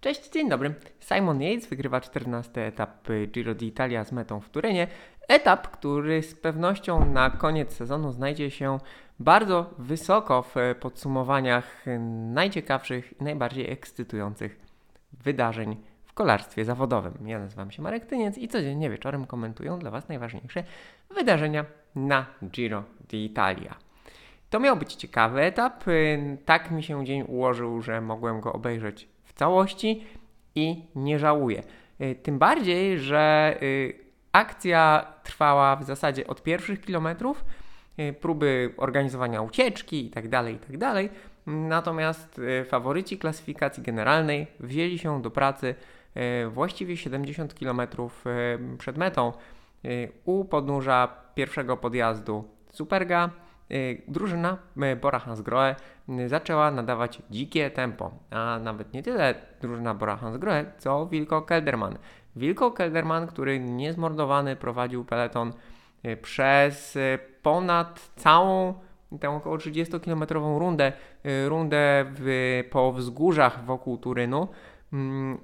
Cześć, dzień dobry. Simon Yates wygrywa 14 etap Giro d'Italia z metą w Turynie. Etap, który z pewnością na koniec sezonu znajdzie się bardzo wysoko w podsumowaniach najciekawszych i najbardziej ekscytujących wydarzeń w kolarstwie zawodowym. Ja nazywam się Marek Tyniec i codziennie wieczorem komentuję dla Was najważniejsze wydarzenia na Giro d'Italia. To miał być ciekawy etap. Tak mi się dzień ułożył, że mogłem go obejrzeć w całości i nie żałuję. Tym bardziej, że akcja trwała w zasadzie od pierwszych kilometrów, próby organizowania ucieczki itd., tak itd. Tak Natomiast faworyci klasyfikacji generalnej wzięli się do pracy właściwie 70 km przed metą u podnóża pierwszego podjazdu Superga Y, drużyna y, Bora Hansgrohe y, zaczęła nadawać dzikie tempo, a nawet nie tyle drużyna Bora Hansgrohe, co Wilko Kelderman. Wilko Kelderman, który niezmordowany prowadził peleton przez ponad całą tę około 30-kilometrową rundę, rundę w, po wzgórzach wokół Turynu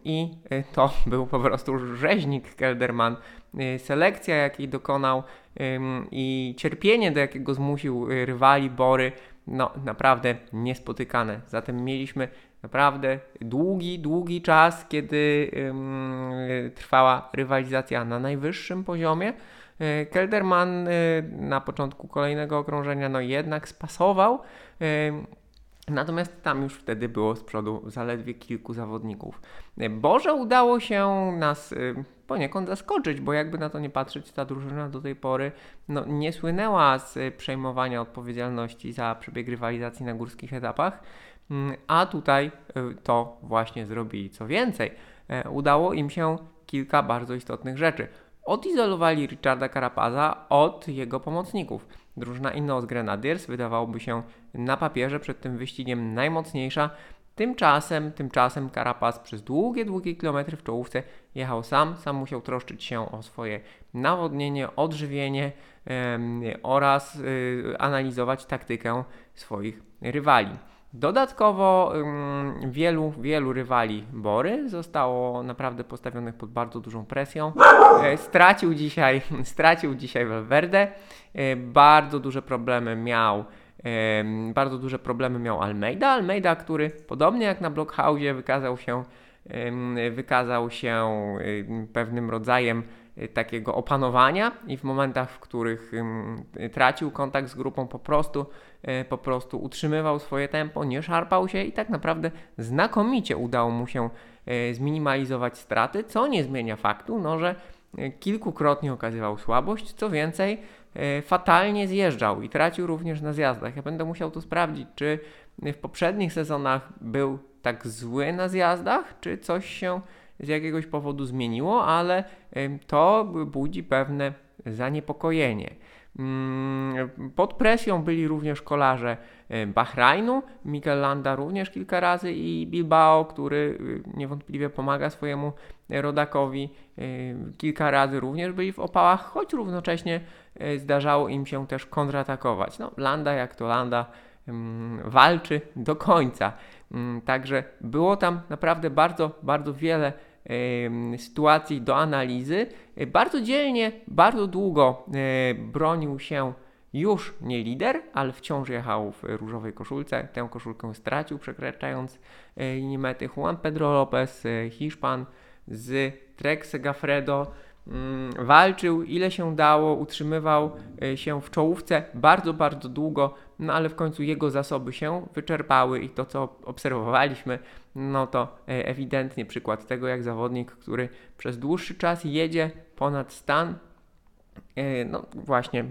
i to był po prostu rzeźnik Kelderman. Selekcja, jakiej dokonał i cierpienie, do jakiego zmusił y, rywali Bory, no naprawdę niespotykane. Zatem mieliśmy naprawdę długi, długi czas, kiedy trwała rywalizacja na najwyższym poziomie. Kelderman na początku kolejnego okrążenia no jednak spasował. Natomiast tam już wtedy było z przodu zaledwie kilku zawodników. Boże udało się nas poniekąd zaskoczyć, bo jakby na to nie patrzeć, ta drużyna do tej pory no, nie słynęła z przejmowania odpowiedzialności za przebieg rywalizacji na górskich etapach, mm, a tutaj to właśnie zrobili. Co więcej, e, udało im się kilka bardzo istotnych rzeczy. Odizolowali Richarda Carapaza od jego pomocników. Drużyna Ineos Grenadiers wydawałoby się na papierze przed tym wyścigiem najmocniejsza, Tymczasem, tymczasem Carapaz przez długie, długie kilometry w czołówce jechał sam, sam musiał troszczyć się o swoje nawodnienie, odżywienie oraz y, analizować taktykę swoich rywali. Dodatkowo wielu, wielu rywali Bory zostało naprawdę postawionych pod bardzo dużą presją. E, stracił dzisiaj, stracił dzisiaj Valverde. E, bardzo duże problemy miał bardzo duże problemy miał Almeida. Almeida, który podobnie jak na Blockhouse wykazał się, wykazał się pewnym rodzajem takiego opanowania i w momentach, w których tracił kontakt z grupą, po prostu, e, po prostu utrzymywał swoje tempo, nie szarpał się i tak naprawdę znakomicie udało mu się zminimalizować straty, co nie zmienia faktu, no, że kilkukrotnie okazywał słabość. Co więcej, fatalnie zjeżdżał i tracił również na zjazdach. Ja będę musiał to sprawdzić, czy w poprzednich sezonach był tak zły na zjazdach, czy coś się z jakiegoś powodu zmieniło, ale to budzi pewne zaniepokojenie. Mm, pod presją byli również kolarze Bahrajnu, Mikel Landa również kilka razy i Bilbao, który niewątpliwie pomaga swojemu rodakowi. Kilka razy również byli w opałach, choć równocześnie y, zdarzało im się też kontratakować. No, Landa jak to Landa walczy do końca. Także było tam naprawdę bardzo, bardzo wiele sytuacji do analizy. Bardzo dzielnie, bardzo długo e, bronił się już nie lider, ale wciąż jechał w różowej koszulce. Tę koszulkę stracił, przekraczając e, linię mety. Juan Pedro Lopez, e, Hiszpan z Trek Segafredo Mm, walczył ile się dało, utrzymywał się w czołówce bardzo, bardzo długo, no ale w końcu jego zasoby się wyczerpały i to, co obserwowaliśmy, no to e, ewidentnie przykład tego, jak zawodnik, który przez dłuższy czas jedzie ponad stan, e, no właśnie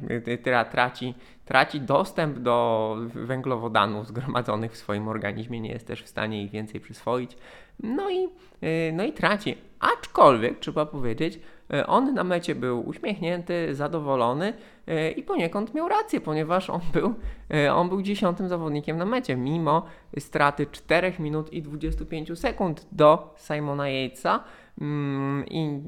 traci, traci dostęp do węglowodanów zgromadzonych w swoim organizmie, nie jest też w stanie ich więcej przyswoić, no i, no i traci. Aczkolwiek trzeba powiedzieć, E, on na mecie był uśmiechnięty, zadowolony e, i poniekąd miał rację, ponieważ on był, on był dziesiątym zawodnikiem na mecie, mimo straty 4 minut i 25 sekund do Simona Yatesa i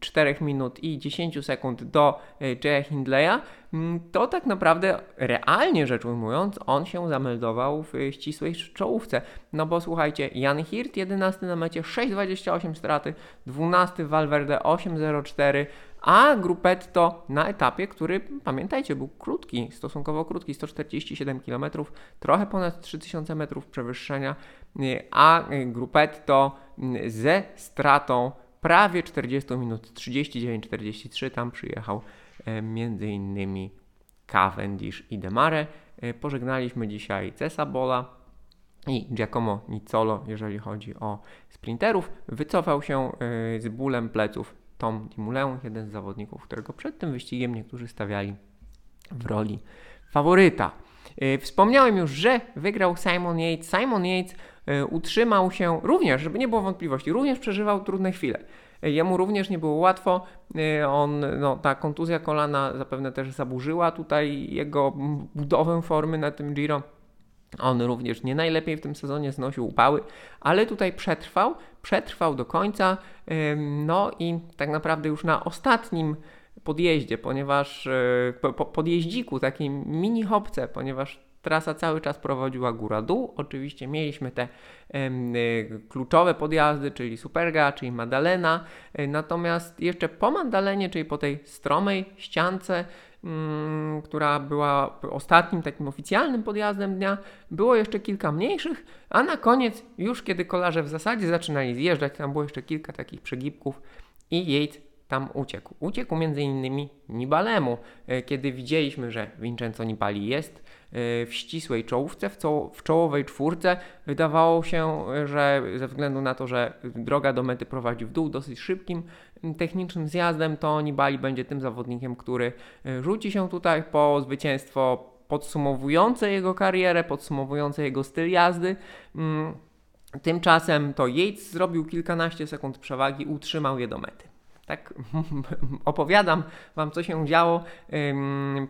4 minut i 10 sekund do Jaya Hindleya. mm, to tak naprawdę realnie rzecz ujmując, on się zameldował w ścisłej czołówce. No bo słuchajcie, Jan Hirt 11 na mecie 6,28 straty, 12 Valverde 8,04, a Gruppetto na etapie, który pamiętajcie, był krótki, stosunkowo krótki, 147 km, trochę ponad 3000 metrów przewyższenia, a Gruppetto ze stratą prawie 40 minut, 39-43, tam przyjechał e, między innymi Cavendish i Demare. E, pożegnaliśmy dzisiaj Cesa Bola i Giacomo Nizzolo, jeżeli chodzi o sprinterów. Wycofał się e, z bólem pleców Tom Dimulę, jeden z zawodników, którego przed tym wyścigiem niektórzy stawiali w roli faworyta. Wspomniałem już, że wygrał Simon Yates. Simon Yates E, utrzymał się również, żeby nie było wątpliwości, również przeżywał trudne chwile. E, jemu również nie było łatwo. On, no, ta kontuzja kolana zapewne też zaburzyła tutaj jego budowę formy na tym Giro. On również nie najlepiej w tym sezonie znosił upały, ale tutaj przetrwał, przetrwał do końca. No i tak naprawdę już na ostatnim podjeździe, ponieważ po, podjeździku, takim mini hopce, ponieważ Trasa cały czas prowadziła góra-dół. Oczywiście mieliśmy te e, kluczowe podjazdy, czyli Superga, czyli Madalena. E, natomiast jeszcze po Madalenie, czyli po tej stromej ściance, która była ostatnim takim oficjalnym podjazdem dnia, było jeszcze kilka mniejszych, a na koniec, już kiedy kolarze w zasadzie zaczynali zjeżdżać, tam było jeszcze kilka takich przegibków i Yates tam uciekł. Uciekł innymi Nibalemu, e, kiedy widzieliśmy, że Vincenzo Nibali jest e, w ścisłej czołówce, w, w czołowej czwórce. Wydawało się, że ze względu na to, że droga do mety prowadzi w dół dosyć szybkim technicznym zjazdem, to Nibali będzie tym zawodnikiem, który e, rzuci się tutaj po zwycięstwo podsumowujące jego karierę, podsumowujące jego styl jazdy. Mm, tymczasem to Yates zrobił kilkanaście sekund przewagi, utrzymał je do mety tak opowiadam Wam, co się działo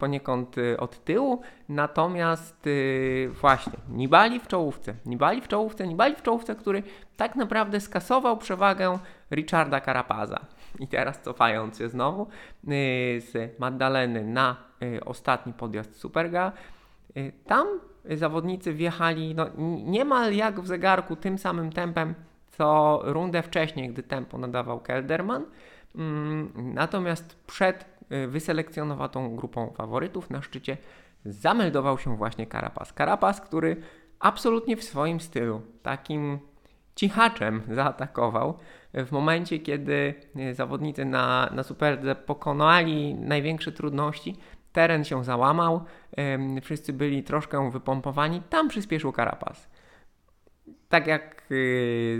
poniekąd y, od tyłu, natomiast y, właśnie Nibali w czołówce, Nibali w czołówce, Nibali w czołówce, który tak naprawdę skasował przewagę Richarda Carapaza. I teraz cofając się znowu y, z Magdaleny na ostatni podjazd Superga, tam zawodnicy wjechali no, niemal jak w zegarku tym samym tempem, co rundę wcześniej, gdy tempo nadawał Kelderman. Mm, natomiast przed y, wyselekcjonowaną grupą faworytów na szczycie zameldował się właśnie Carapaz. Carapaz, który absolutnie w swoim stylu, takim cichaczem zaatakował w momencie, kiedy y, zawodnicy na, na Superdze pokonali największe trudności. Teren się załamał, wszyscy byli troszkę wypompowani, tam przyspieszył Carapaz tak jak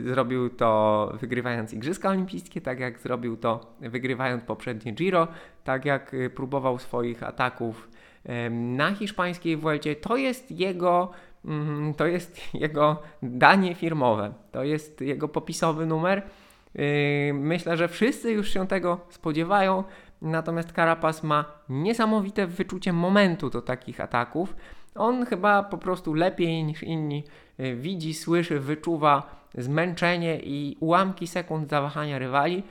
zrobił to wygrywając Igrzyska Olimpijskie, tak jak zrobił to wygrywając poprzednie Giro, tak jak y, próbował swoich ataków na hiszpańskiej Vuelcie, to jest jego mm, to jest jego danie firmowe, to jest jego popisowy numer. Y, myślę, że wszyscy już się tego spodziewają, natomiast Carapaz ma niesamowite wyczucie momentu do takich ataków. On chyba po prostu lepiej niż inni y, widzi, słyszy, wyczuwa zmęczenie i ułamki sekund zawahania rywali,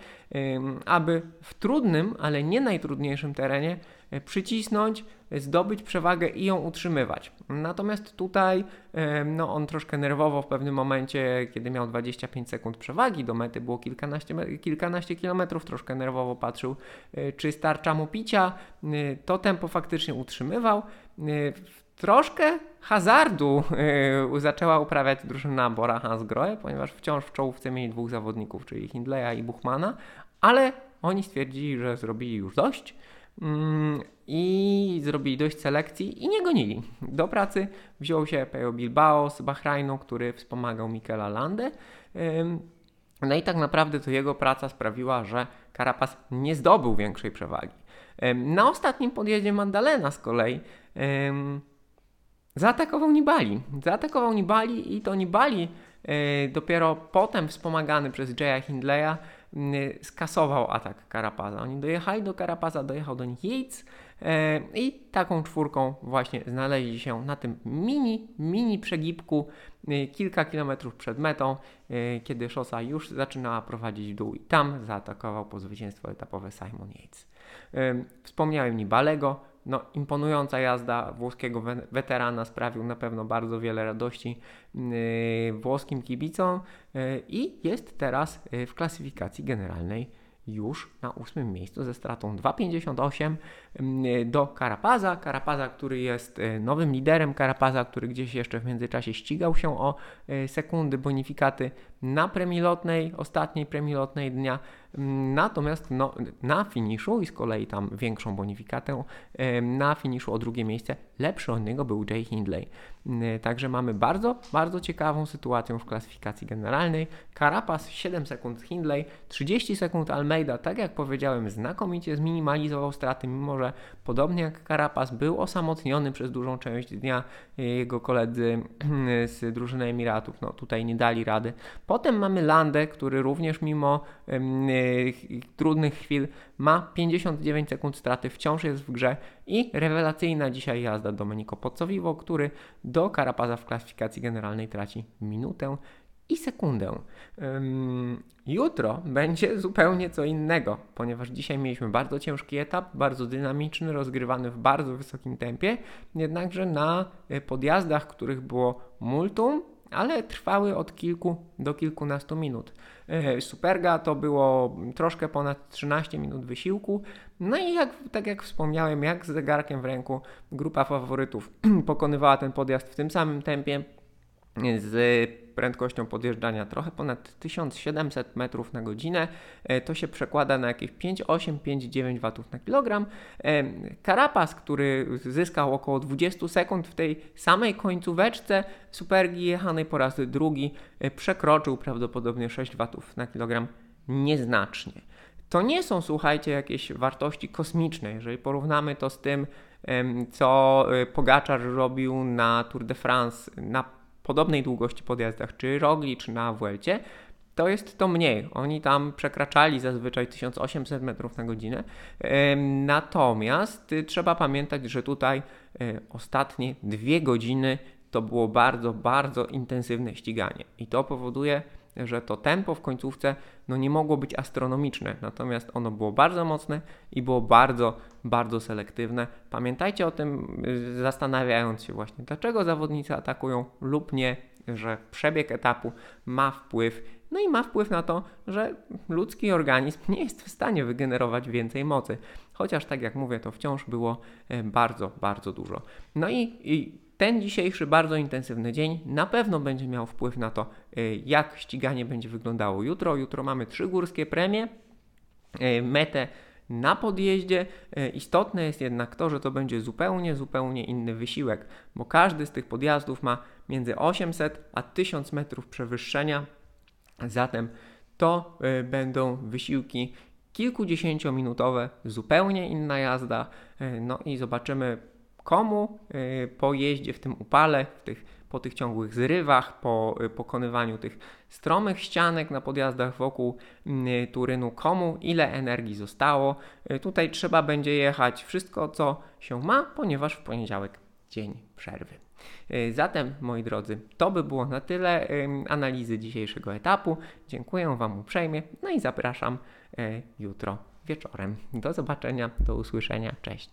aby w trudnym, ale nie najtrudniejszym terenie y, przycisnąć, zdobyć przewagę i ją utrzymywać. Natomiast tutaj no, on troszkę nerwowo w pewnym momencie, kiedy miał 25 sekund przewagi, do mety było kilkanaście, kilkanaście kilometrów, troszkę nerwowo patrzył, y, czy starcza mu picia. To tempo faktycznie utrzymywał. Troszkę hazardu yy, zaczęła uprawiać drużyna Bora Hansgrohe, ponieważ wciąż w czołówce mieli dwóch zawodników, czyli Hindleya i Buchmana, ale oni stwierdzili, że zrobili już dość yy, i zrobili dość selekcji i nie gonili. Do pracy wziął się Pejo Bilbao z Bahrajnu, który wspomagał Mikela Landę. Yy, no i tak naprawdę to jego praca sprawiła, że Carapaz nie zdobył większej przewagi. Na ostatnim podjeździe Mandalena z kolei Zaatakował Nibali. Zaatakował Nibali i to Nibali yy, dopiero potem wspomagany przez Jaya Hindleya skasował atak Karapaza. Oni dojechali do Karapaza, dojechał do nich Yates yy, i taką czwórką właśnie znaleźli się na tym mini, mini przegibku kilka kilometrów przed metą, kiedy szosa już zaczynała prowadzić w dół i tam zaatakował po zwycięstwo etapowe Simon Yates. Wspomniałem Nibalego, no, imponująca jazda włoskiego weterana sprawił na pewno bardzo wiele radości yy, włoskim kibicom yy, i jest teraz yy, w klasyfikacji generalnej już na ósmym miejscu ze stratą 2,58 mm, do Karapaza. Karapaza, który jest nowym liderem, Karapaza, który gdzieś jeszcze w międzyczasie ścigał się o sekundy bonifikaty na premii lotnej, ostatniej premii lotnej dnia. Mm, natomiast no, na finiszu i z kolei tam większą bonifikatę, na finiszu o drugie miejsce lepszy od niego był Jay Hindley. Mm, także mamy bardzo, bardzo ciekawą sytuację w klasyfikacji generalnej. Carapaz 7 sekund Hindley, 30 sekund Almeida, tak jak powiedziałem, znakomicie zminimalizował straty, mimo że podobnie jak Carapaz był osamotniony przez dużą część dnia. Jego koledzy z drużyny Emiratów no, tutaj nie dali rady. Potem mamy Landę, który również mimo trudnych chwil ma 59 sekund straty, wciąż jest w grze i rewelacyjna dzisiaj jazda Domenico Pozzovivo, który do Karapaza w klasyfikacji generalnej traci minutę i sekundę. jutro będzie zupełnie co innego, ponieważ dzisiaj mieliśmy bardzo ciężki etap, bardzo dynamiczny, rozgrywany w bardzo wysokim tempie, jednakże na e, podjazdach, których było multum, ale trwały od kilku do kilkunastu minut. Superga to było troszkę ponad 13 minut wysiłku. No i jak, tak jak wspomniałem, jak z zegarkiem w ręku, grupa faworytów pokonywała ten podjazd w tym samym tempie z prędkością podjeżdżania trochę ponad 1700 metrów na godzinę. E, to się przekłada na jakieś 5,8-5,9 watów na kilogram. Carapaz, który zyskał około 20 sekund w tej samej końcóweczce Supergi jechanej po raz drugi, e, przekroczył prawdopodobnie 6 watów na kilogram nieznacznie. To nie są, słuchajcie, jakieś wartości kosmiczne. Jeżeli porównamy to z tym, co e, Pogaczar robił na Tour de France, na podobnej długości podjazdach, czy Rogli, czy na Vuelcie, to jest to mniej. Oni tam przekraczali zazwyczaj 1800 metrów na godzinę. Natomiast y, trzeba pamiętać, że tutaj y, ostatnie dwie godziny to było bardzo, bardzo intensywne ściganie. I to powoduje, że to tempo w końcówce no nie mogło być astronomiczne, natomiast ono było bardzo mocne i było bardzo, bardzo selektywne. Pamiętajcie o tym, y, zastanawiając się właśnie, dlaczego zawodnicy atakują lub nie, że przebieg etapu ma wpływ. No i ma wpływ na to, że ludzki organizm nie jest w stanie wygenerować więcej mocy. Chociaż tak jak mówię, to wciąż było e, bardzo, bardzo dużo. No i, i ten dzisiejszy bardzo intensywny dzień na pewno będzie miał wpływ na to, y, jak ściganie będzie wyglądało jutro. Jutro mamy trzy górskie premie, y, metę na podjeździe. Y, istotne jest jednak to, że to będzie zupełnie, zupełnie inny wysiłek, bo każdy z tych podjazdów ma między 800 a 1000 metrów przewyższenia. Zatem to będą wysiłki kilkudziesięciominutowe, zupełnie inna jazda. No i zobaczymy komu y, po jeździe w tym upale, w tych, po tych ciągłych zrywach, po y, pokonywaniu tych stromych ścianek na podjazdach wokół y, Turynu, komu ile energii zostało. Tutaj trzeba będzie jechać wszystko, co się ma, ponieważ w poniedziałek dzień przerwy. Zatem, moi drodzy, to by było na tyle analizy dzisiejszego etapu. Dziękuję Wam uprzejmie, no i zapraszam jutro wieczorem. Do zobaczenia, do usłyszenia, cześć.